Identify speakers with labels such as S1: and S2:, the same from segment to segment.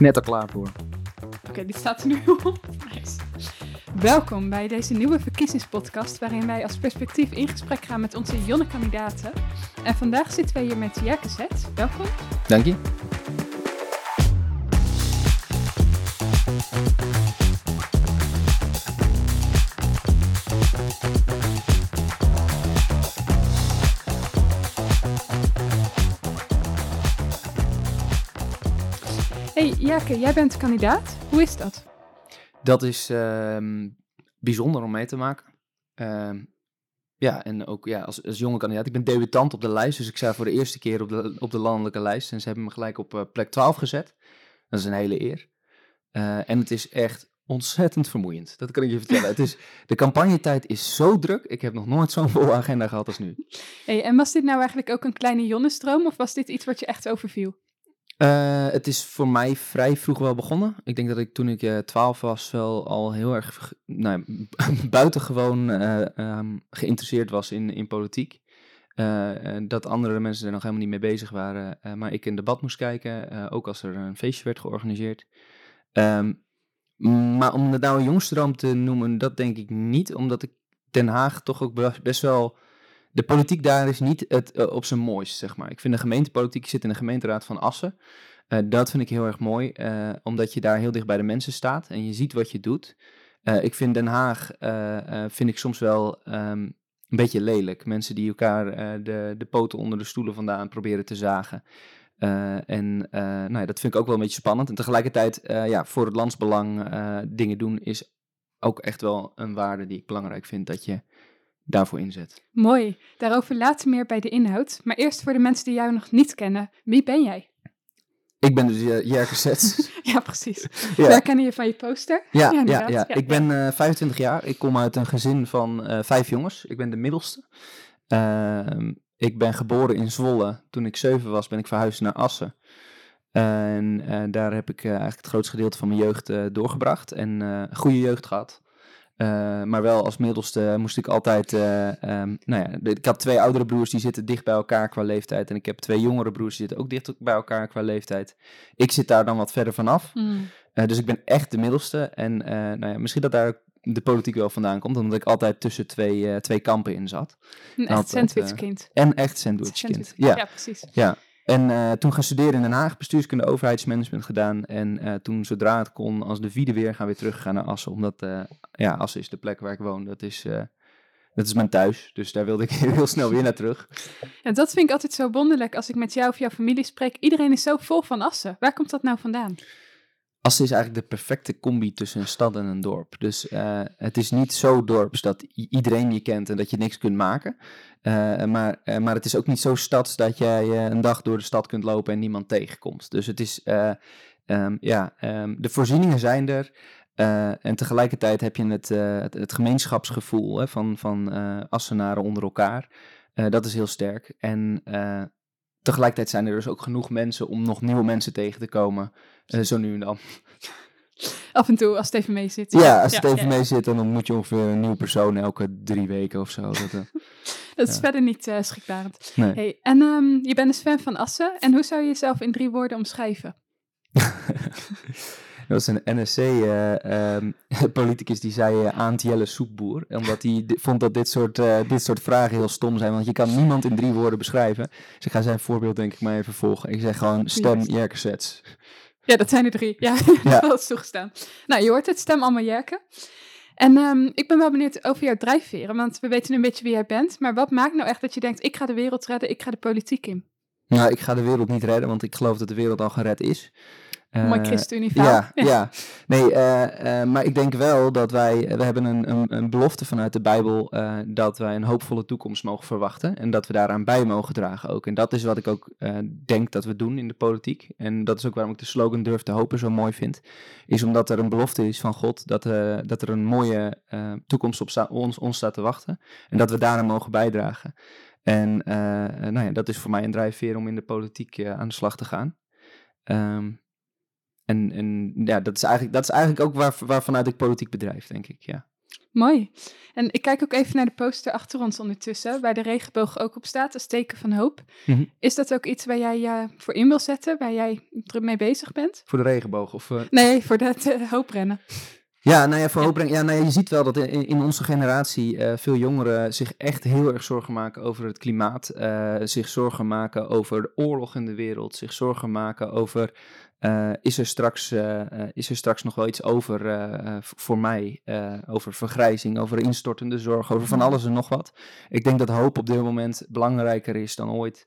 S1: Net al klaar voor.
S2: Oké, dit staat er nu op. Nice. Welkom bij deze nieuwe verkiezingspodcast waarin wij als perspectief in gesprek gaan met onze jonge kandidaten. En vandaag zitten wij hier met Jerke Zet. Welkom.
S1: Dank je.
S2: Jij bent kandidaat. Hoe is dat?
S1: Dat is ehm, bijzonder om mee te maken. Ehm, ja, en ook ja, als, als jonge kandidaat. Ik ben debutant op de lijst, dus ik sta voor de eerste keer op de, op de landelijke lijst. En ze hebben me gelijk op eh, plek 12 gezet. Dat is een hele eer. Eh, en het is echt ontzettend vermoeiend. Dat kan ik je vertellen. het is, de campagnetijd is zo druk. Ik heb nog nooit zo'n volle agenda gehad als nu.
S2: Hey, en was dit nou eigenlijk ook een kleine Jonnestroom of was dit iets wat je echt overviel?
S1: Eh, het is voor mij vrij vroeg wel begonnen. Ik denk dat ik toen ik uh, 12 was wel al heel erg nou, buitengewoon uh, um, geïnteresseerd was in, in politiek. Uh, dat andere mensen er nog helemaal niet mee bezig waren. maar ik in debat moest kijken, ook als er een feestje werd georganiseerd. Um, maar om het nou een jongstroom te noemen, dat denk ik niet. Omdat ik Den Haag toch ook best wel de politiek daar is niet het, uh, op zijn mooist, zeg maar. Ik vind de gemeentepolitiek zit in de gemeenteraad van Assen. Uh, dat vind ik heel erg mooi, uh, omdat je daar heel dicht bij de mensen staat en je ziet wat je doet. ik vind Den Haag, vind ik soms wel um, een beetje lelijk. Mensen die elkaar de, de poten onder de stoelen vandaan proberen te zagen. en nou ja, dat vind ik ook wel een beetje spannend. En tegelijkertijd, ja, voor het landsbelang dingen doen is ook echt wel een waarde die ik belangrijk vind. Dat je daarvoor inzet.
S2: Mooi. Daarover later meer bij de inhoud. Maar eerst voor de mensen die jou nog niet kennen. Wie ben jij?
S1: Ik ben dus uh, Jerke Sets.
S2: ja, precies. ja. Daar kennen je van je poster.
S1: Ja, ja, ja, ja. ik ben uh, 25 jaar. Ik kom uit een gezin van uh, vijf jongens. Ik ben de middelste. Ehm, ik ben geboren in Zwolle. Toen ik zeven was, ben ik verhuisd naar Assen. En uh, daar heb ik eigenlijk het grootste gedeelte van mijn jeugd doorgebracht. En een goede jeugd gehad. Uh, maar wel als middelste moest ik altijd. Uh, um, nou ja, ik had twee oudere broers die zitten dicht bij elkaar qua leeftijd. En ik heb twee jongere broers die zitten ook dicht bij elkaar qua leeftijd. Ik zit daar dan wat verder vanaf. Mm. Uh, dus ik ben echt de middelste. En nou ja, misschien dat daar de politiek wel vandaan komt, omdat ik altijd tussen twee, twee kampen in zat.
S2: Een echt sandwichkind.
S1: en echt sandwichkind.
S2: Ja. ja, precies.
S1: Ja. En uh, toen gaan studeren in Den Haag, bestuurskunde overheidsmanagement gedaan. En uh, toen zodra het kon, als de vierde weer, gaan we weer terug gaan naar Assen. Omdat, uh, ja, Assen is de plek waar ik woon. Dat is, dat is mijn thuis. Dus daar wilde ik heel snel weer naar terug.
S2: En dat vind ik altijd zo wonderlijk als ik met jou of jouw familie spreek. Iedereen is zo vol van Assen. Waar komt dat nou vandaan?
S1: Assen is eigenlijk de perfecte combi tussen een stad en een dorp. Dus uh, het is niet zo dorps dat iedereen je kent en dat je niks kunt maken. Uh, maar, uh, maar het is ook niet zo stads dat jij een dag door de stad kunt lopen en niemand tegenkomt. Dus het is, um, ja, um, de voorzieningen zijn er. en tegelijkertijd heb je het, het, het, gemeenschapsgevoel hè, van, van Assenaren onder elkaar. dat is heel sterk. En tegelijkertijd zijn er dus ook genoeg mensen om nog nieuwe mensen tegen te komen. Uh, zo nu en dan.
S2: Af en toe, als het even mee zit.
S1: Ja, als het ja, even ja. mee zit, dan moet je ongeveer een nieuwe persoon elke drie weken of zo. Dat, uh,
S2: dat is ja. verder niet uh, schrikbarend. Nee. Hey, en um, je bent dus fan van Assen. En hoe zou je jezelf in drie woorden omschrijven?
S1: Er was een NSC-politicus uh, um, die zei uh, Aant Jelle Soepboer. Omdat hij vond dat dit soort, uh, dit soort vragen heel stom zijn. Want je kan niemand in drie woorden beschrijven. Dus ik ga zijn voorbeeld denk ik maar even volgen. Ik zeg gewoon stem Sets.
S2: Ja, dat zijn er drie. Ja, ja. dat is toegestaan. Nou, je hoort het, stem allemaal Jerke. En um, ik ben wel benieuwd over jouw drijfveren. Want we weten een beetje wie jij bent. Maar wat maakt nou echt dat je denkt, ik ga de wereld redden, ik ga de politiek in?
S1: Nou, ik ga de wereld niet redden, want ik geloof dat de wereld al gered is.
S2: Uh, Mooi ChristenUnie
S1: ja, ja, Nee, uh, uh, maar ik denk wel dat wij, we hebben een, een, een belofte vanuit de Bijbel dat wij een hoopvolle toekomst mogen verwachten en dat we daaraan bij mogen dragen ook. En dat is wat ik ook denk dat we doen in de politiek. En dat is ook waarom ik de slogan durf te hopen zo mooi vind. Is omdat er een belofte is van God dat, dat er een mooie toekomst op ons, ons staat te wachten en dat we daaraan mogen bijdragen. En nou ja, dat is voor mij een drijfveer om in de politiek aan de slag te gaan. Um, en, en ja, dat is eigenlijk, dat is eigenlijk ook waar, waarvanuit ik politiek bedrijf, denk ik, ja.
S2: Mooi. En ik kijk ook even naar de poster achter ons ondertussen, waar de regenboog ook op staat, als teken van hoop.
S1: Mhm.
S2: Is dat ook iets waar jij je voor in wil zetten, waar jij druk mee bezig bent?
S1: Voor de regenboog? Of, eh,
S2: Nee, voor dat eh, hooprennen.
S1: Ja, nou ja, voor
S2: Ja.
S1: hoop ja, nou ja, je ziet wel dat in, in onze generatie eh, veel jongeren zich echt heel erg zorgen maken over het klimaat. eh, zich zorgen maken over de oorlog in de wereld. Zich zorgen maken over, eh, is, er straks, eh, eh, is er straks nog wel iets over voor mij? over vergrijzing, over instortende zorg, over van alles en nog wat. Ik denk dat hoop op dit moment belangrijker is dan ooit.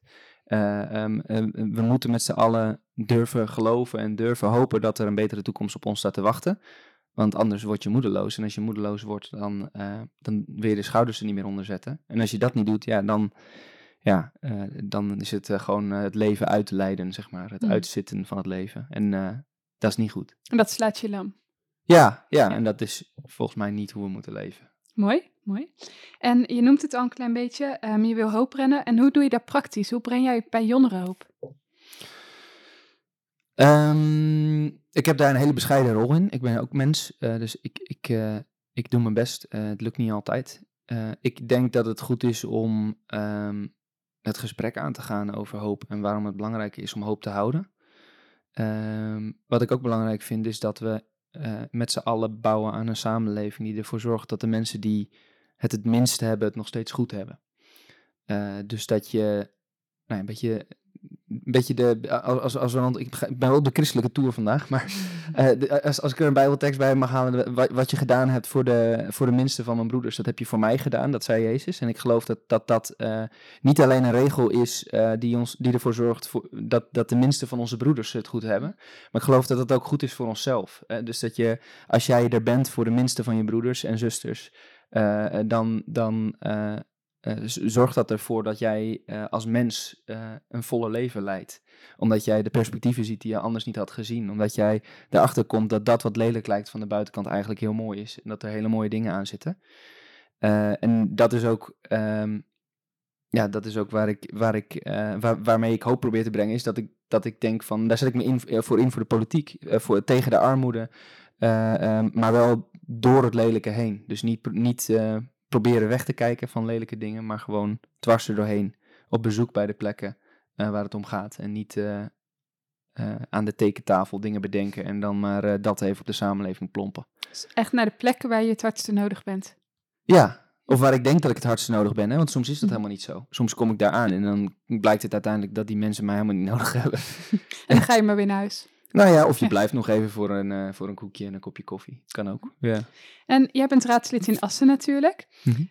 S1: Eh, ehm, eh, we moeten met z'n allen durven geloven en durven hopen dat er een betere toekomst op ons staat te wachten. Want anders word je moedeloos. En als je moedeloos wordt, dan, dan wil je de schouders er niet meer onder zetten. En als je dat niet doet, ja, dan, ja, eh, dan is het eh, gewoon eh, het leven uit te leiden, zeg maar. Het
S2: Mm.
S1: uitzitten van het leven. En dat is niet goed.
S2: En dat slaat je lam.
S1: Ja, ja, en dat is volgens mij niet hoe we moeten leven.
S2: Mooi, mooi. En je noemt het al een klein beetje, ehm, je wil hoop rennen. En hoe doe je dat praktisch? Hoe breng jij bij jongeren hoop?
S1: Ehm, ik heb daar een hele bescheiden rol in. Ik ben ook mens, dus ik, ik, ik doe mijn best. Het lukt niet altijd. Ik denk dat het goed is om ehm, het gesprek aan te gaan over hoop en waarom het belangrijk is om hoop te houden. Ehm, wat ik ook belangrijk vind is dat we eh, met z'n allen bouwen aan een samenleving die ervoor zorgt dat de mensen die het het minst hebben het nog steeds goed hebben. Eh, dus dat je nou, een beetje een beetje de, als, als, we, ik ben wel op de christelijke tour vandaag, maar eh, de- als, als ik er een bijbeltekst bij mag halen, wat, wat je gedaan hebt voor de, voor de minste van mijn broeders, dat heb je voor mij gedaan, dat zei Jezus. En ik geloof dat dat, dat eh, niet alleen een regel is eh, die, ons, die ervoor zorgt voor, dat, dat de minste van onze broeders het goed hebben, maar ik geloof dat het ook goed is voor onszelf. Dus dat je, als jij er bent voor de minste van je broeders en zusters, dan, dan eh, eh, z- zorgt dat ervoor dat jij eh, als mens eh, een volle leven leidt. Omdat jij de perspectieven ziet die je anders niet had gezien. Omdat jij erachter komt dat dat wat lelijk lijkt van de buitenkant eigenlijk heel mooi is. En dat er hele mooie dingen aan zitten. En dat is ook, ehm, ja, dat is ook waar ik, waar ik, waar, waarmee ik hoop probeer te brengen. Is dat ik, dat ik denk van, daar zet ik me in, voor in voor de politiek. voor, tegen de armoede. eh, ehm, maar wel door het lelijke heen. Dus niet, niet proberen weg te kijken van lelijke dingen, maar gewoon dwars er doorheen. Op bezoek bij de plekken eh, waar het om gaat. En niet eh, eh, aan de tekentafel dingen bedenken en dan maar dat even op de samenleving plompen.
S2: Dus echt naar de plekken waar je het hardste nodig bent.
S1: Ja, of waar ik denk dat ik het hardste nodig ben, hè? want soms is dat helemaal niet zo. Soms kom ik daar aan en dan blijkt het uiteindelijk dat die mensen mij helemaal niet nodig hebben.
S2: En dan ga je maar weer naar huis.
S1: Nou ja, of je blijft nog even voor een, eh, voor een koekje en een kopje koffie. Kan ook. Ja.
S2: En jij bent raadslid in Assen natuurlijk.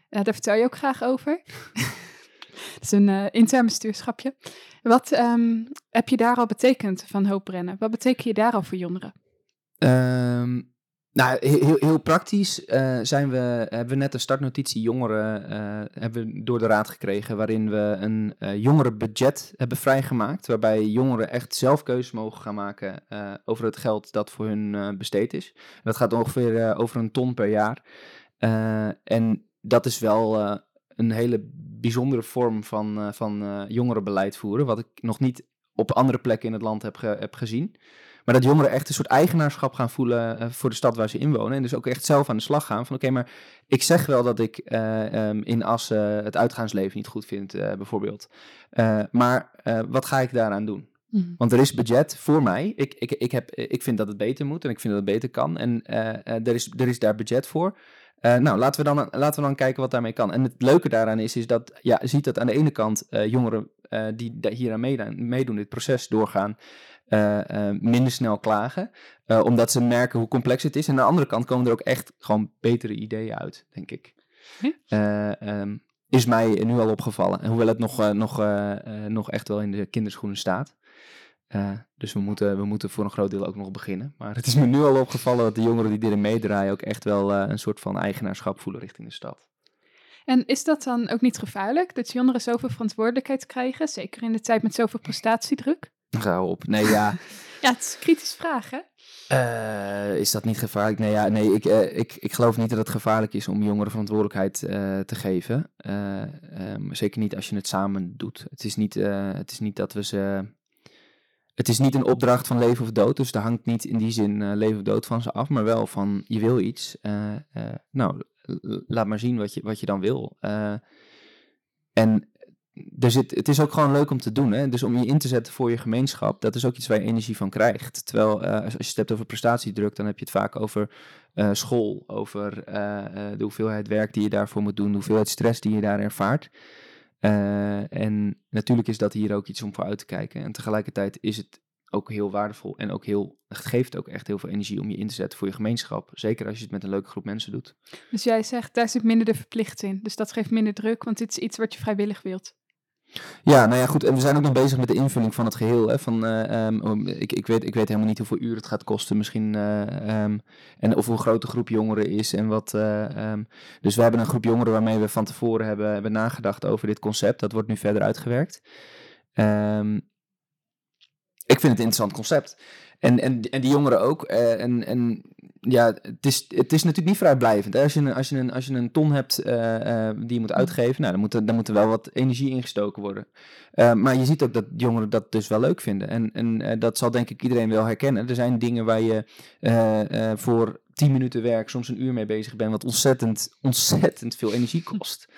S2: Eh, daar vertel je ook graag over. Dat is een eh, intern bestuurschapje. Wat ehm, heb je daar al betekend van hoopbrennen? Wat betekent je daar al voor jongeren?
S1: Ehm, nou, he- heel, heel praktisch eh, zijn we, hebben we net een startnotitie jongeren eh, hebben door de raad gekregen, waarin we een eh jongerenbudget hebben vrijgemaakt, waarbij jongeren echt zelf keuzes mogen gaan maken over het geld dat voor hun besteed is. Dat gaat ongeveer over een ton per jaar. En dat is wel een hele bijzondere vorm van, van jongerenbeleid voeren, wat ik nog niet op andere plekken in het land heb, heb gezien. Maar dat jongeren echt een soort eigenaarschap gaan voelen eh, voor de stad waar ze inwonen. En dus ook echt zelf aan de slag gaan. Van oké, maar ik zeg wel dat ik eh, ehm, in Assen het uitgaansleven niet goed vind, eh, bijvoorbeeld. Maar wat ga ik daaraan doen? Want er is budget voor mij. Ik, ik, ik, heb, ik vind dat het beter moet en ik vind dat het beter kan. En er, is, er is daar budget voor. Nou, laten we, dan, laten we dan kijken wat daarmee kan. En het leuke daaraan is, is dat ja, je ziet dat aan de ene kant jongeren die hier aan meedoen, meedoen, dit proces doorgaan, eh, eh, minder snel klagen. eh, omdat ze merken hoe complex het is. En aan de andere kant komen er ook echt gewoon betere ideeën uit, denk ik.
S2: Hm?
S1: Eh, ehm, is mij nu al opgevallen. En hoewel het nog, nog, nog echt wel in de kinderschoenen staat. Dus we moeten, we moeten voor een groot deel ook nog beginnen. Maar het is me nu al opgevallen dat de jongeren die erin meedraaien ook echt wel een soort van eigenaarschap voelen richting de stad.
S2: En is dat dan ook niet gevaarlijk? Dat jongeren zoveel verantwoordelijkheid krijgen? Zeker in de tijd met zoveel prestatiedruk?
S1: Ga op. Nee, ja.
S2: Ja, het is een kritische vraag, hè?
S1: Eh, is dat niet gevaarlijk? Nee, ja, nee ik, eh, ik, ik geloof niet dat het gevaarlijk is om jongeren verantwoordelijkheid eh, te geven. Eh, ehm, zeker niet als je het samen doet. Het is niet, het is niet dat we ze. Het is niet een opdracht van leven of dood. Dus daar hangt niet in die zin leven of dood van ze af. Maar wel van je wil iets. nou, laat maar zien wat je, wat je dan wil. en er zit, het is ook gewoon leuk om te doen. Hè? Dus om je in te zetten voor je gemeenschap, dat is ook iets waar je energie van krijgt. Terwijl als je het hebt over prestatiedruk, dan heb je het vaak over school, over de hoeveelheid werk die je daarvoor moet doen, de hoeveelheid stress die je daar ervaart. en natuurlijk is dat hier ook iets om voor uit te kijken. En tegelijkertijd is het ook heel waardevol en ook heel, het geeft ook echt heel veel energie om je in te zetten voor je gemeenschap. Zeker als je het met een leuke groep mensen doet.
S2: Dus jij zegt, daar zit minder de verplichting. Dus dat geeft minder druk, want dit is iets wat je vrijwillig wilt.
S1: Ja, nou ja, goed. En we zijn ook nog bezig met de invulling van het geheel. Hè, van, uh, um, ik, ik, weet, ik weet helemaal niet hoeveel uur het gaat kosten misschien. Uh, um, en of hoe groot groep jongeren is en wat. Uh, um, dus we hebben een groep jongeren waarmee we van tevoren hebben, hebben nagedacht over dit concept. Dat wordt nu verder uitgewerkt. ik vind het een interessant concept. En, en, en die jongeren ook. En, en ja, het is, het is natuurlijk niet vrijblijvend. Als, je, als, je een, als je een ton hebt uh, uh, die je moet uitgeven, nou, dan, moet er, dan moet er wel wat energie ingestoken worden. maar je ziet ook dat jongeren dat dus wel leuk vinden. En, en dat zal denk ik iedereen wel herkennen. Er zijn dingen waar je voor 10 minuten werk soms een uur mee bezig bent, wat ontzettend, ontzettend veel energie kost.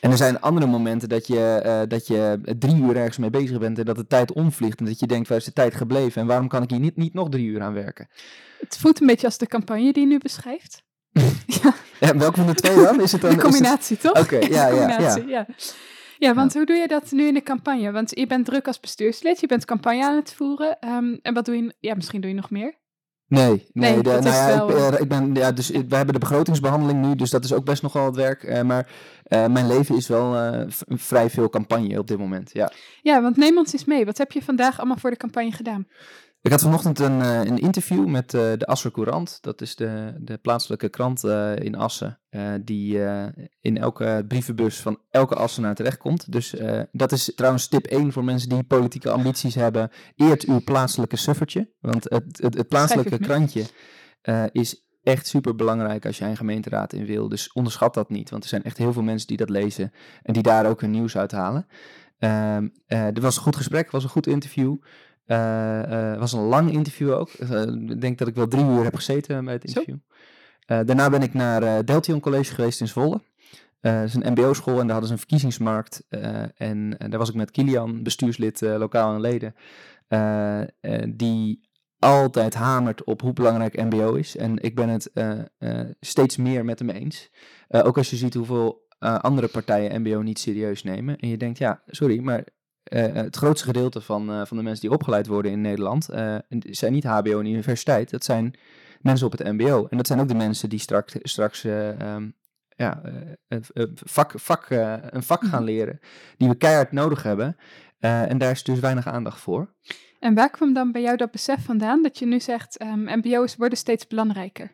S1: En er zijn andere momenten dat je, uh, dat je drie uur ergens mee bezig bent en dat de tijd omvliegt en dat je denkt, waar is de tijd gebleven en waarom kan ik hier niet, niet nog drie uur aan werken?
S2: Het voelt een beetje als de campagne die je nu beschrijft.
S1: ja. ja. welke van de twee dan? Is het dan
S2: de combinatie, toch?
S1: Oké, ja, ja, ja,
S2: ja. Ja, want hoe doe je dat nu in de campagne? Want je bent druk als bestuurslid, je bent campagne aan het voeren. Um, en wat doe je? Ja, misschien doe je nog meer.
S1: Nee, nee, de, nou ja, ik, eh, ik, ben, ja, dus we hebben de begrotingsbehandeling nu, dus dat is ook best nogal het werk. Uh, maar uh, mijn leven is wel uh, vrij veel campagne op dit moment, ja.
S2: Ja, want neem ons eens mee. Wat heb je vandaag allemaal voor de campagne gedaan?
S1: Ik had vanochtend een, uh, een interview met uh, de Asser Courant. Dat is de, de plaatselijke krant uh, in Assen. die in elke brievenbus van elke Assenaar terechtkomt. Dus dat is trouwens tip 1 voor mensen die politieke ambities hebben. Eert uw plaatselijke suffertje. Want het, het, het plaatselijke krantje is echt super belangrijk als je een gemeenteraad in wil. Dus onderschat dat niet. Want er zijn echt heel veel mensen die dat lezen. En die daar ook hun nieuws uit halen. Ehm, er was een goed gesprek, was een goed interview. Uh, was een lang interview ook. Uh, ik denk dat ik wel drie uur heb gezeten bij het interview. daarna ben ik naar Deltion College geweest in Zwolle. dat is een mbo-school en daar hadden ze een verkiezingsmarkt. en daar was ik met Kilian, bestuurslid lokaal en leden. die altijd hamert op hoe belangrijk mbo is. En ik ben het steeds meer met hem eens. ook als je ziet hoeveel andere partijen mbo niet serieus nemen. En je denkt, ja, sorry, maar uh, het grootste gedeelte van, uh, van de mensen die opgeleid worden in Nederland uh, zijn niet HBO en universiteit. Dat zijn mensen op het MBO. En dat zijn ook de mensen die straks, straks um, ja, vak, vak, een vak gaan mhm. leren. Die we keihard nodig hebben. en daar is dus weinig aandacht voor.
S2: En waar kwam dan bij jou dat besef vandaan dat je nu zegt: um, MBO's worden steeds belangrijker?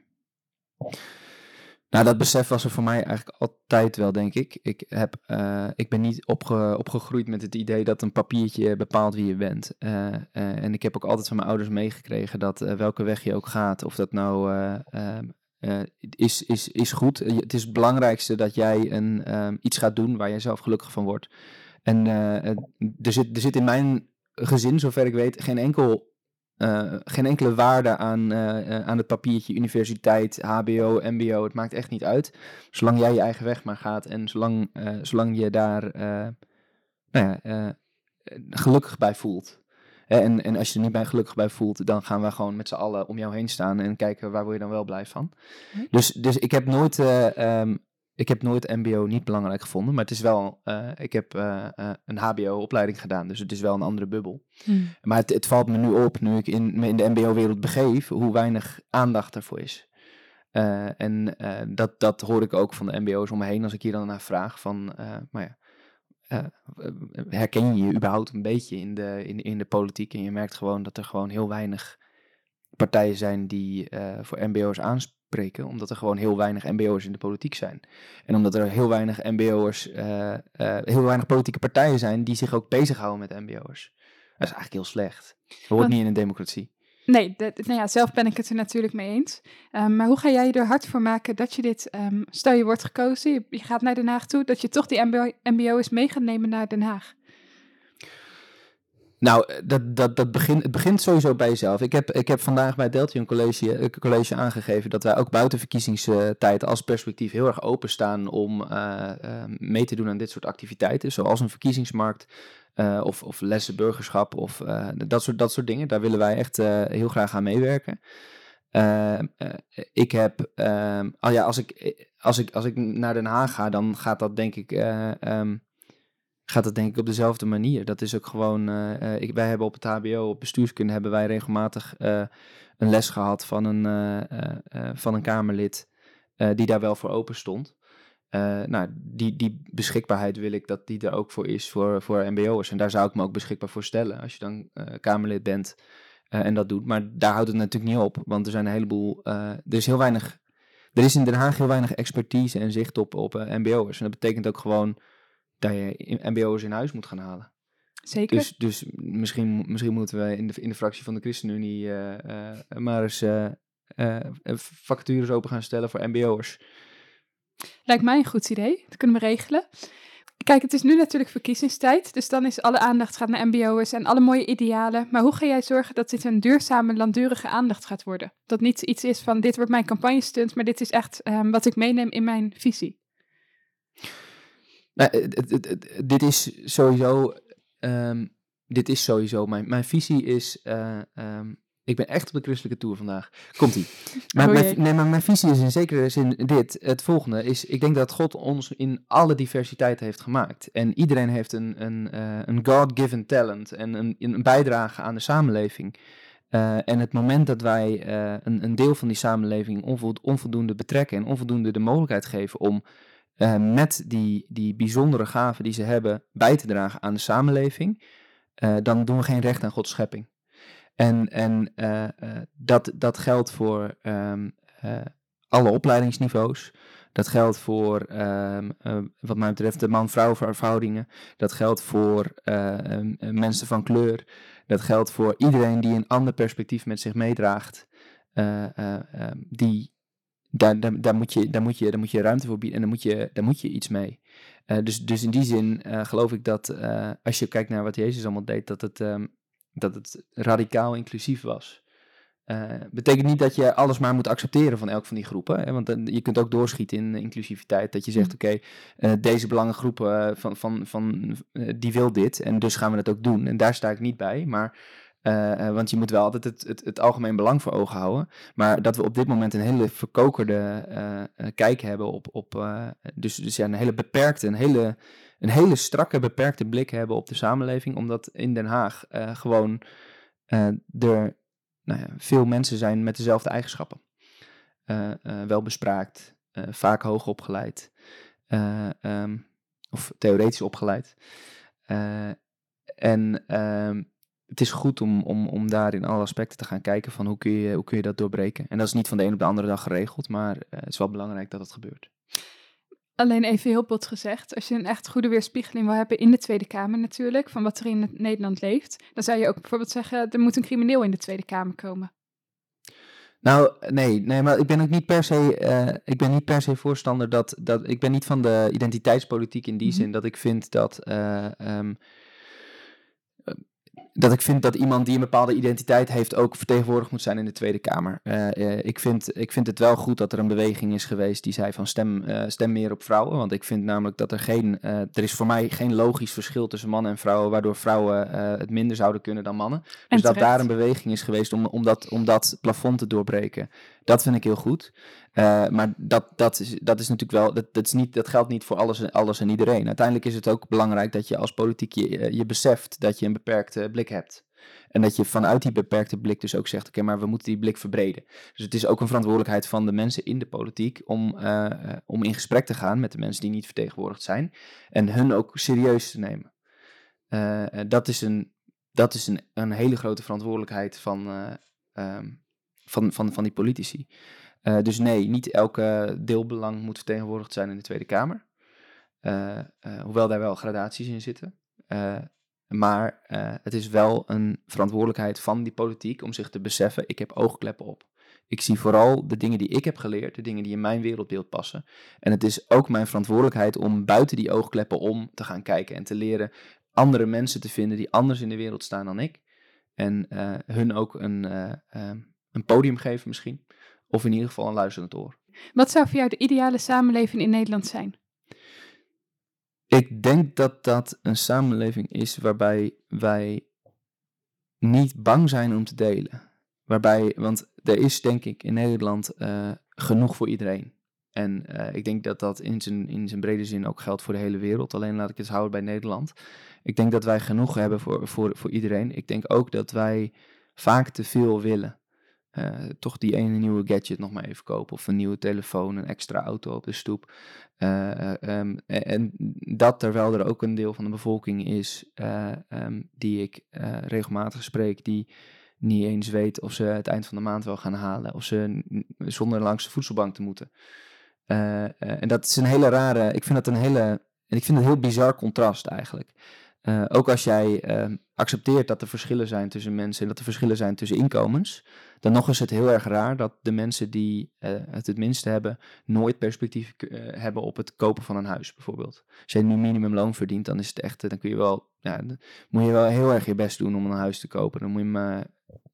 S1: Nou, dat besef was er voor mij eigenlijk altijd wel, denk ik. Ik, heb, uh, ik ben niet opge, opgegroeid met het idee dat een papiertje bepaalt wie je bent. Uh, uh, en ik heb ook altijd van mijn ouders meegekregen dat welke weg je ook gaat, of dat nou is, is, is goed. Het is het belangrijkste dat jij een, um, iets gaat doen waar jij zelf gelukkig van wordt. En er, zit, er zit in mijn gezin, zover ik weet, geen enkel uh, geen enkele waarde aan, uh, aan het papiertje universiteit, HBO, MBO. Het maakt echt niet uit. Zolang jij je eigen weg maar gaat en zolang, uh, zolang je daar nou ja, gelukkig bij voelt. En, en als je er niet bij gelukkig bij voelt, dan gaan we gewoon met z'n allen om jou heen staan en kijken waar word je dan wel blij van. Hm? Dus, dus ik heb nooit um, ik heb nooit MBO niet belangrijk gevonden, maar het is wel, uh, ik heb uh, uh, een HBO-opleiding gedaan, dus het is wel een andere bubbel. Hmm. Maar het, het, valt me nu op, nu ik in, me in de MBO-wereld begeef, hoe weinig aandacht ervoor is. en dat, dat hoor ik ook van de MBO's om me heen als ik hier dan naar vraag van, maar ja, herken je je überhaupt een beetje in de, in, in de politiek? En je merkt gewoon dat er gewoon heel weinig partijen zijn die voor MBO's aanspreken breken, omdat er gewoon heel weinig MBO'ers in de politiek zijn. En omdat er heel weinig MBO'ers, uh, uh, heel weinig politieke partijen zijn die zich ook bezighouden met MBO'ers. Dat is eigenlijk heel slecht. Dat hoort niet in een democratie.
S2: Nee, de, nou ja, zelf ben ik het er natuurlijk mee eens. Um, maar hoe ga jij er hard voor maken dat je dit, um, stel je wordt gekozen, je, je, gaat naar Den Haag toe, dat je toch die MBO, MBO's mee gaat nemen naar Den Haag?
S1: Nou, eh, dat, dat, dat begint, het begint sowieso bij jezelf. Ik heb, ik heb vandaag bij Deltion College, een college aangegeven dat wij ook buiten verkiezingstijd als perspectief heel erg openstaan om uh, mee te doen aan dit soort activiteiten, zoals een verkiezingsmarkt of, of lessen burgerschap of dat, soort, dat soort dingen. Daar willen wij echt heel graag aan meewerken. ik heb, oh ja, als ik, als, ik, als ik naar Den Haag ga, dan gaat dat denk ik um, gaat het denk ik op dezelfde manier. Dat is ook gewoon, uh, ik, wij hebben op het HBO, op bestuurskunde, hebben wij regelmatig uh, een les gehad van een, van een Kamerlid die daar wel voor open stond. nou, die, die beschikbaarheid wil ik dat die er ook voor is voor, voor MBO'ers. En daar zou ik me ook beschikbaar voor stellen als je dan Kamerlid bent en dat doet. Maar daar houdt het natuurlijk niet op, want er zijn een heleboel, er is heel weinig, er is in Den Haag heel weinig expertise en zicht op, op MBO'ers. En dat betekent ook gewoon dat je mbo'ers in huis moet gaan halen.
S2: Zeker.
S1: Dus, dus misschien, misschien moeten we in de, in de fractie van de ChristenUnie uh, uh, maar eens uh, vacatures open gaan stellen voor mbo'ers.
S2: Lijkt mij een goed idee. Dat kunnen we regelen. Kijk, het is nu natuurlijk verkiezingstijd, dus dan is alle aandacht gaat naar mbo'ers en alle mooie idealen. Maar hoe ga jij zorgen dat dit een duurzame, langdurige aandacht gaat worden? Dat niet iets is van dit wordt mijn campagne stunt, maar dit is echt um, wat ik meeneem in mijn visie.
S1: Nou, dit is sowieso. Um, dit is sowieso. Mijn, mijn visie is. Uh, um, ik ben echt op de christelijke tour vandaag. Komt-ie. Maar, oh mijn, nee, maar mijn visie is in zekere zin dit. Het volgende is, ik denk dat God ons in alle diversiteit heeft gemaakt. En iedereen heeft een, een, uh, een God-given talent en een, een bijdrage aan de samenleving. Uh, en het moment dat wij uh, een, een deel van die samenleving onvoldoende betrekken en onvoldoende de mogelijkheid geven om uh, met die, die bijzondere gaven die ze hebben bij te dragen aan de samenleving, uh, dan doen we geen recht aan Gods schepping. En, en uh, dat, dat geldt voor um, alle opleidingsniveaus. Dat geldt voor, um, wat mij betreft, de man-vrouw verhoudingen. Dat geldt voor um, mensen van kleur. Dat geldt voor iedereen die een ander perspectief met zich meedraagt. die, daar, daar, daar, moet je, daar, moet je, daar moet je ruimte voor bieden en daar moet je, daar moet je iets mee. Uh, dus, dus in die zin uh, geloof ik dat uh, als je kijkt naar wat Jezus allemaal deed, dat het, um, dat het radicaal inclusief was. betekent niet dat je alles maar moet accepteren van elk van die groepen. Hè? Want je kunt ook doorschieten in inclusiviteit. Dat je zegt, mm. oké, okay, deze belangengroep van, van, van, die wil dit en dus gaan we het ook doen. En daar sta ik niet bij. Maar uh, want je moet wel altijd het, het, het, algemeen belang voor ogen houden. Maar dat we op dit moment een hele verkokerde uh, kijk hebben op. op dus, dus ja, een hele beperkte, een hele, een hele strakke, beperkte blik hebben op de samenleving. Omdat in Den Haag gewoon er nou ja, veel mensen zijn met dezelfde eigenschappen. wel bespraakt, vaak hoog opgeleid. Um, of theoretisch opgeleid. en ehm, het is goed om, om, om daar in alle aspecten te gaan kijken van hoe kun, je, hoe kun je dat doorbreken. En dat is niet van de een op de andere dag geregeld, maar uh, het is wel belangrijk dat het gebeurt.
S2: Alleen even heel bot gezegd, als je een echt goede weerspiegeling wil hebben in de Tweede Kamer natuurlijk, van wat er in Nederland leeft, dan zou je ook bijvoorbeeld zeggen, er moet een crimineel in de Tweede Kamer komen.
S1: Nou, nee, nee, maar ik ben ook niet per se, uh, ik ben niet per se voorstander dat, dat, ik ben niet van de identiteitspolitiek in die mm -hmm. zin dat ik vind dat uh, um, dat ik vind dat iemand die een bepaalde identiteit heeft ook vertegenwoordigd moet zijn in de Tweede Kamer. Uh, ik, vind, ik vind het wel goed dat er een beweging is geweest die zei van stem, uh, stem meer op vrouwen. Want ik vind namelijk dat er geen, er is voor mij geen logisch verschil tussen mannen en vrouwen, waardoor vrouwen het minder zouden kunnen dan mannen. Dus dat daar een beweging is geweest om, om, dat, om dat plafond te doorbreken. Dat vind ik heel goed. Uh, maar dat, dat, is, dat is natuurlijk wel, dat, dat, is niet, dat geldt niet voor alles, alles en iedereen. Uiteindelijk is het ook belangrijk dat je als politiek je, eh, je beseft dat je een beperkte blik hebt. En dat je vanuit die beperkte blik dus ook zegt: oké, maar we moeten die blik verbreden. Dus het is ook een verantwoordelijkheid van de mensen in de politiek om, uh, om in gesprek te gaan met de mensen die niet vertegenwoordigd zijn. En hun ook serieus te nemen. Dat is, een, dat is een, een hele grote verantwoordelijkheid van, um, van, van, van die politici. Uh, dus nee, niet elke deelbelang moet vertegenwoordigd zijn in de Tweede Kamer. Uh, uh, hoewel daar wel gradaties in zitten. maar het is wel een verantwoordelijkheid van die politiek om zich te beseffen: ik heb oogkleppen op. Ik zie vooral de dingen die ik heb geleerd, de dingen die in mijn wereldbeeld passen. En het is ook mijn verantwoordelijkheid om buiten die oogkleppen om te gaan kijken en te leren andere mensen te vinden die anders in de wereld staan dan ik. En hun ook een, ehm, een podium geven misschien. Of in ieder geval een luisterend oor.
S2: Wat zou voor jou de ideale samenleving in Nederland zijn?
S1: Ik denk dat dat een samenleving is waarbij wij niet bang zijn om te delen. Waarbij, want er is denk ik in Nederland uh, genoeg voor iedereen. En uh, ik denk dat dat in zijn, in zijn brede zin ook geldt voor de hele wereld. Alleen laat ik het houden bij Nederland. Ik denk dat wij genoeg hebben voor, voor, voor iedereen. Ik denk ook dat wij vaak te veel willen. Uh, toch die ene nieuwe gadget nog maar even kopen. Of een nieuwe telefoon, een extra auto op de stoep. Uh, um, en dat terwijl er ook een deel van de bevolking is um, die ik regelmatig spreek, die niet eens weet of ze het eind van de maand wel gaan halen. Of ze zonder langs de voedselbank te moeten. en dat is een hele rare, ik vind dat een hele, ik vind het een heel bizar contrast eigenlijk. Uh, ook als jij uh, accepteert dat er verschillen zijn tussen mensen en dat er verschillen zijn tussen inkomens, dan nog is het heel erg raar dat de mensen die uh, het het minste hebben, nooit perspectief hebben op het kopen van een huis, bijvoorbeeld. Als jij nu minimumloon verdient, dan is het echt, dan kun je wel, ja, moet je wel heel erg je best doen om een huis te kopen. Dan moet je maar,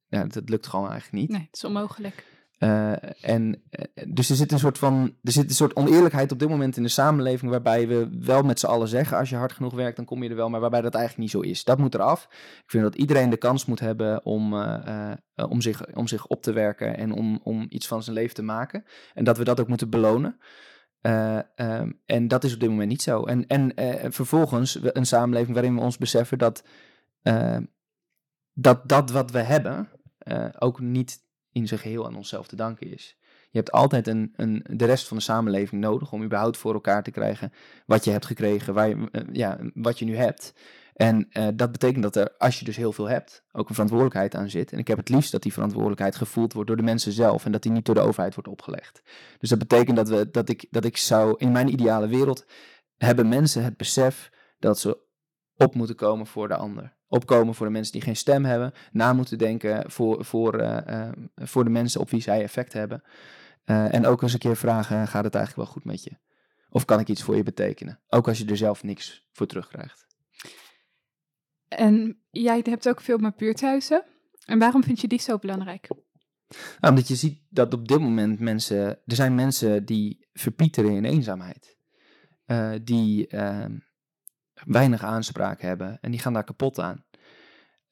S1: ja, dat lukt gewoon eigenlijk niet.
S2: Nee, het is onmogelijk.
S1: Uh, en, dus er zit een soort van, er zit een soort oneerlijkheid op dit moment in de samenleving, waarbij we wel met z'n allen zeggen, als je hard genoeg werkt, dan kom je er wel, maar waarbij dat eigenlijk niet zo is. Dat moet eraf. Ik vind dat iedereen de kans moet hebben om, uh, om, zich, om zich op te werken en om, om iets van zijn leven te maken. En dat we dat ook moeten belonen. Um, en dat is op dit moment niet zo. En, en vervolgens een samenleving waarin we ons beseffen dat dat, dat wat we hebben ook niet in zijn geheel aan onszelf te danken is. Je hebt altijd een, een, de rest van de samenleving nodig om überhaupt voor elkaar te krijgen wat je hebt gekregen, waar je, eh, ja, wat je nu hebt. En uh, dat betekent dat er, als je dus heel veel hebt, ook een verantwoordelijkheid aan zit. En ik heb het liefst dat die verantwoordelijkheid gevoeld wordt door de mensen zelf en dat die niet door de overheid wordt opgelegd. Dus dat betekent dat, we, dat, ik, dat ik zou, in mijn ideale wereld, hebben mensen het besef dat ze op moeten komen voor de ander opkomen voor de mensen die geen stem hebben, na moeten denken voor, voor, uh, voor de mensen op wie zij effect hebben. Uh, en ook eens een keer vragen, gaat het eigenlijk wel goed met je? Of kan ik iets voor je betekenen? Ook als je er zelf niks voor terugkrijgt.
S2: En jij hebt ook veel met buurthuizen. En waarom vind je die zo belangrijk?
S1: Nou, omdat je ziet dat op dit moment mensen, er zijn mensen die verpieteren in eenzaamheid. Uh, die ehm, weinig aanspraak hebben en die gaan daar kapot aan.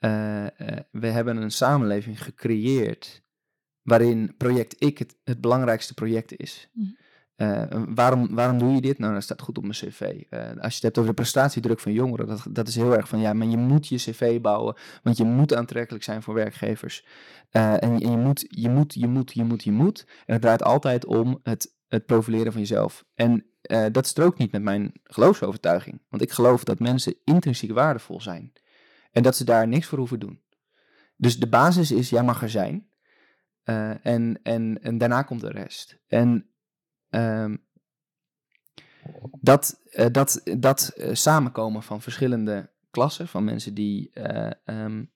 S1: Uh, uh, we hebben een samenleving gecreëerd waarin project ik het, het belangrijkste project is. Uh, waarom, waarom doe je dit? Nou, dat staat goed op mijn cv. als je het hebt over de prestatiedruk van jongeren, dat, dat is heel erg van ja, maar je moet je cv bouwen, want je moet aantrekkelijk zijn voor werkgevers. en, en je, moet, je moet, je moet, je moet, je moet. En het draait altijd om het, het profileren van jezelf. En uh, dat strookt niet met mijn geloofsovertuiging. Want ik geloof dat mensen intrinsiek waardevol zijn. En dat ze daar niks voor hoeven doen. Dus de basis is, jij mag er zijn. Uh, en, en, en daarna komt de rest. En uh, dat, uh, dat, dat samenkomen van verschillende klassen, van mensen die um,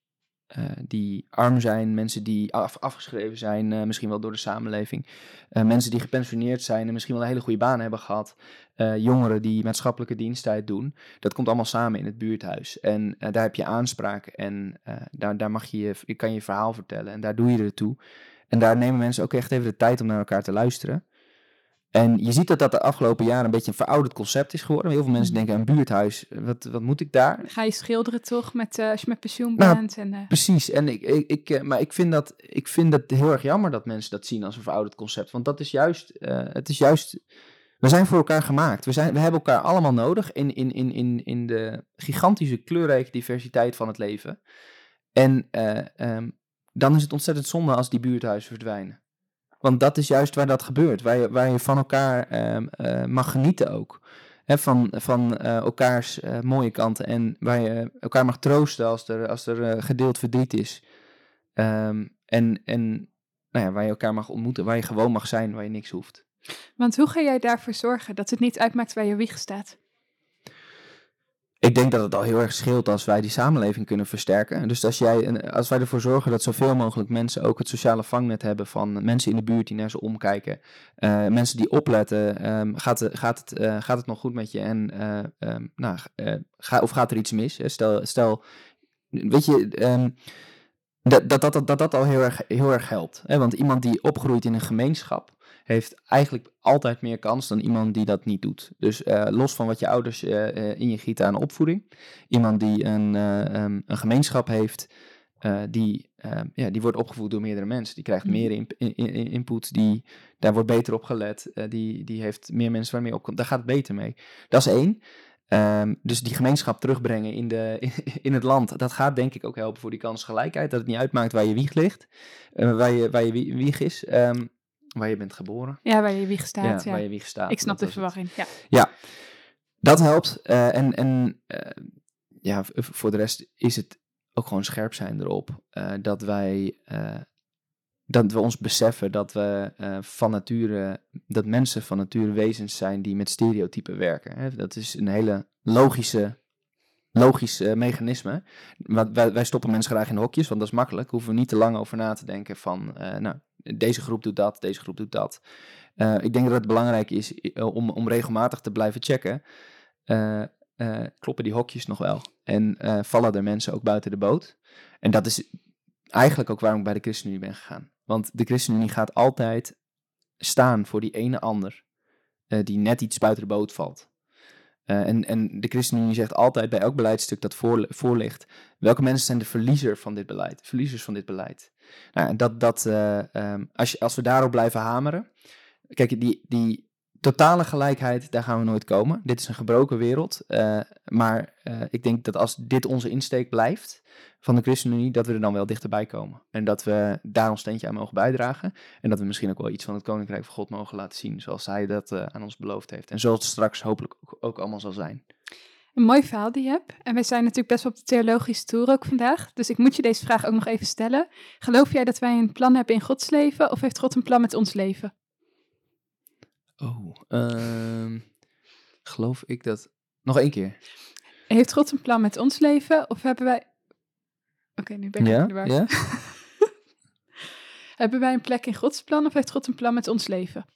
S1: uh, die arm zijn, mensen die af, afgeschreven zijn, uh, misschien wel door de samenleving, uh, mensen die gepensioneerd zijn en misschien wel een hele goede baan hebben gehad, jongeren die maatschappelijke diensttijd doen. Dat komt allemaal samen in het buurthuis. En daar heb je aanspraak en daar, daar mag je, je kan je verhaal vertellen en daar doe je er toe. En daar nemen mensen ook echt even de tijd om naar elkaar te luisteren. En je ziet dat dat de afgelopen jaren een beetje een verouderd concept is geworden. Heel veel mensen mhm. denken, een buurthuis, wat, wat moet ik daar?
S2: Ga je schilderen toch, met, uh, als je met pensioen nou, bent? En, uh...
S1: Precies, en ik, ik, ik, uh, maar ik vind, dat, ik vind dat heel erg jammer dat mensen dat zien als een verouderd concept. Want dat is juist, het is juist, we zijn voor elkaar gemaakt. We, zijn, we hebben elkaar allemaal nodig in, in, in, in, in de gigantische kleurrijke diversiteit van het leven. En um, dan is het ontzettend zonde als die buurthuizen verdwijnen. Want dat is juist waar dat gebeurt, waar je, waar je van elkaar uh, mag genieten ook. Van van uh, elkaars uh, mooie kanten en waar je elkaar mag troosten als er, als er gedeeld verdriet is. Um, en en nou ja, waar je elkaar mag ontmoeten, waar je gewoon mag zijn, waar je niks hoeft.
S2: Want hoe ga jij daarvoor zorgen dat het niet uitmaakt waar je wieg staat?
S1: Ik denk dat het al heel erg scheelt als wij die samenleving kunnen versterken. Dus als, jij, als wij ervoor zorgen dat zoveel mogelijk mensen ook het sociale vangnet hebben van mensen in de buurt die naar ze omkijken, uh, mensen die opletten, um, gaat, gaat, het, uh, gaat het nog goed met je en uh, um, nou, of gaat er iets mis? Stel, stel weet je, um, dat, dat, dat, dat dat al heel erg, heel erg helpt. Hè? Want iemand die opgroeit in een gemeenschap, heeft eigenlijk altijd meer kans dan iemand die dat niet doet. Dus uh, los van wat je ouders uh, in je gieten aan opvoeding, iemand die een, um, een gemeenschap heeft, die, ja, die wordt opgevoed door meerdere mensen. Die krijgt meer in, in, in, input, die, daar wordt beter op gelet, die, die heeft meer mensen waarmee opkomt. Daar gaat het beter mee. Dat is één. Um, dus die gemeenschap terugbrengen in, de, in, in, het land, dat gaat denk ik ook helpen voor die kansgelijkheid. Dat het niet uitmaakt waar je wieg ligt, uh, waar, je, waar je wieg is. Um, Waar je bent geboren.
S2: Ja, waar je wieg staat.
S1: Ja, waar je wieg staat.
S2: Ik snap de verwarring, ja.
S1: Ja, dat helpt. Uh, en en uh, ja, voor de rest is het ook gewoon scherp zijn erop. Uh, dat wij... dat we ons beseffen dat we van nature, dat mensen van nature wezens zijn die met stereotypen werken. Hè? Dat is een hele logische logisch uh, mechanisme. Wij, wij, stoppen mensen graag in hokjes, want dat is makkelijk. Hoeven we niet te lang over na te denken van, uh, nou, deze groep doet dat, deze groep doet dat. Uh, ik denk dat het belangrijk is om, om regelmatig te blijven checken. kloppen die hokjes nog wel? En vallen er mensen ook buiten de boot? En dat is eigenlijk ook waarom ik bij de ChristenUnie ben gegaan. Want de ChristenUnie gaat altijd staan voor die ene ander die net iets buiten de boot valt. Uh, en, en de ChristenUnie zegt altijd bij elk beleidstuk dat voor, ligt, welke mensen zijn de verliezer van dit beleid, verliezers van dit beleid. Nou, dat, dat, uh, um, als, je, als we daarop blijven hameren, kijk, die, die totale gelijkheid, daar gaan we nooit komen. Dit is een gebroken wereld, uh, maar ik denk dat als dit onze insteek blijft, van de ChristenUnie, dat we er dan wel dichterbij komen. En dat we daar ons steentje aan mogen bijdragen. En dat we misschien ook wel iets van het Koninkrijk van God mogen laten zien, zoals hij dat uh, aan ons beloofd heeft. En zoals het straks hopelijk ook, ook, allemaal zal zijn.
S2: Een mooi verhaal die je hebt. En wij zijn natuurlijk best wel op de theologische toer ook vandaag. Dus ik moet je deze vraag ook nog even stellen. Geloof jij dat wij een plan hebben in Gods leven, of heeft God een plan met ons leven?
S1: Oh, uh, geloof ik dat... Nog één keer.
S2: Heeft God een plan met ons leven, of hebben wij Oké, nu ben ik ja? in de war. Ja? Hebben wij een plek in Gods plan of heeft God een plan met ons leven?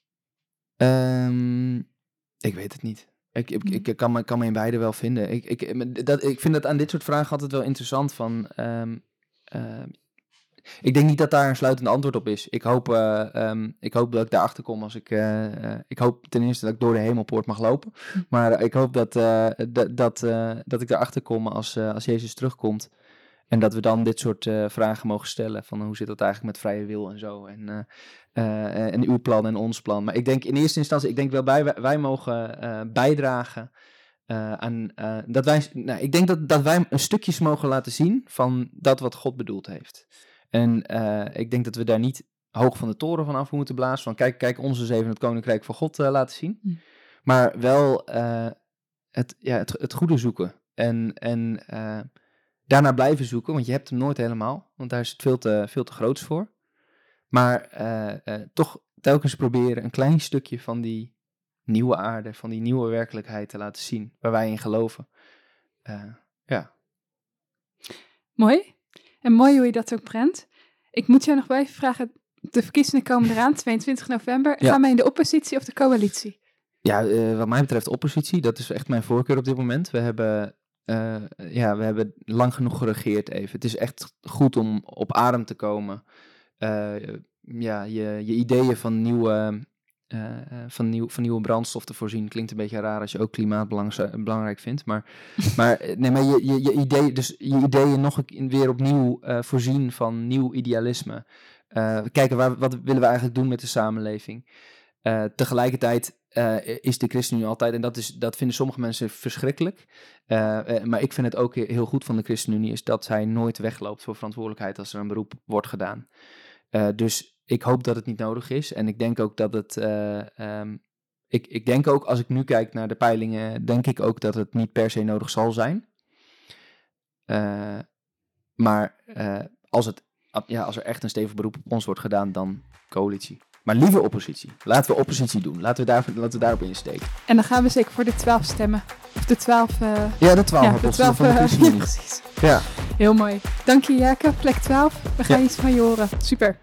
S1: Um, ik weet het niet. Ik, ik, hm. ik kan, me, kan me in beide wel vinden. Ik, ik, dat, ik vind dat aan dit soort vragen altijd wel interessant. Van, um, uh, ik denk niet dat daar een sluitend antwoord op is. Ik hoop, uh, um, ik hoop dat ik daarachter kom als ik. Uh, ik hoop ten eerste dat ik door de hemelpoort mag lopen. Hm. Maar ik hoop dat, dat, dat, dat ik daarachter kom als, als Jezus terugkomt. En dat we dan dit soort vragen mogen stellen. Van hoe zit dat eigenlijk met vrije wil en zo. En, en uw plan en ons plan. Maar ik denk in eerste instantie, ik denk wel wij, wij mogen bijdragen aan dat wij. Nou, ik denk dat, dat wij een stukjes mogen laten zien van dat wat God bedoeld heeft. En ik denk dat we daar niet hoog van de toren van af moeten blazen. Van kijk, kijk, ons eens even het koninkrijk van God laten zien. Hm. Maar wel het, ja, het, het goede zoeken. En, en daarna blijven zoeken, want je hebt hem nooit helemaal, want daar is het veel te, veel te groots voor. Maar toch telkens proberen een klein stukje van die nieuwe aarde, van die nieuwe werkelijkheid te laten zien, waar wij in geloven. Ja.
S2: Mooi. En mooi hoe je dat ook brengt. Ik moet jou nog wel even vragen, de verkiezingen komen eraan, 22 november. Gaan wij in de oppositie of de coalitie?
S1: Ja, wat mij betreft oppositie, dat is echt mijn voorkeur op dit moment. We hebben uh, ja, we hebben lang genoeg geregeerd even. Het is echt goed om op adem te komen. Uh, ja, je, je ideeën van nieuwe, uh, van, nieuw, van nieuwe brandstof te voorzien klinkt een beetje raar als je ook klimaat belangrijk vindt. Maar, maar, nee, maar je, je, je, idee, dus je ideeën nog een, weer opnieuw voorzien van nieuw idealisme. kijken, waar, wat willen we eigenlijk doen met de samenleving? tegelijkertijd is de ChristenUnie altijd, en dat, is, dat vinden sommige mensen verschrikkelijk, maar ik vind het ook heel goed van de ChristenUnie, is dat zij nooit wegloopt voor verantwoordelijkheid als er een beroep wordt gedaan. dus ik hoop dat het niet nodig is en ik denk ook dat het, um, ik, ik denk ook als ik nu kijk naar de peilingen, denk ik ook dat het niet per se nodig zal zijn. maar als, het, ja, als er echt een stevig beroep op ons wordt gedaan, dan coalitie. Maar liever oppositie. Laten we oppositie doen. Laten we, daar, laten we daarop insteken.
S2: En dan gaan we zeker voor de twaalf stemmen. Of de twaalf... Uh...
S1: Ja, de twaalf
S2: ja, de
S1: twaalf van de
S2: ja, precies.
S1: Ja.
S2: Heel mooi. Dank je, Jerke. Plek 12. We gaan iets van je horen. Super.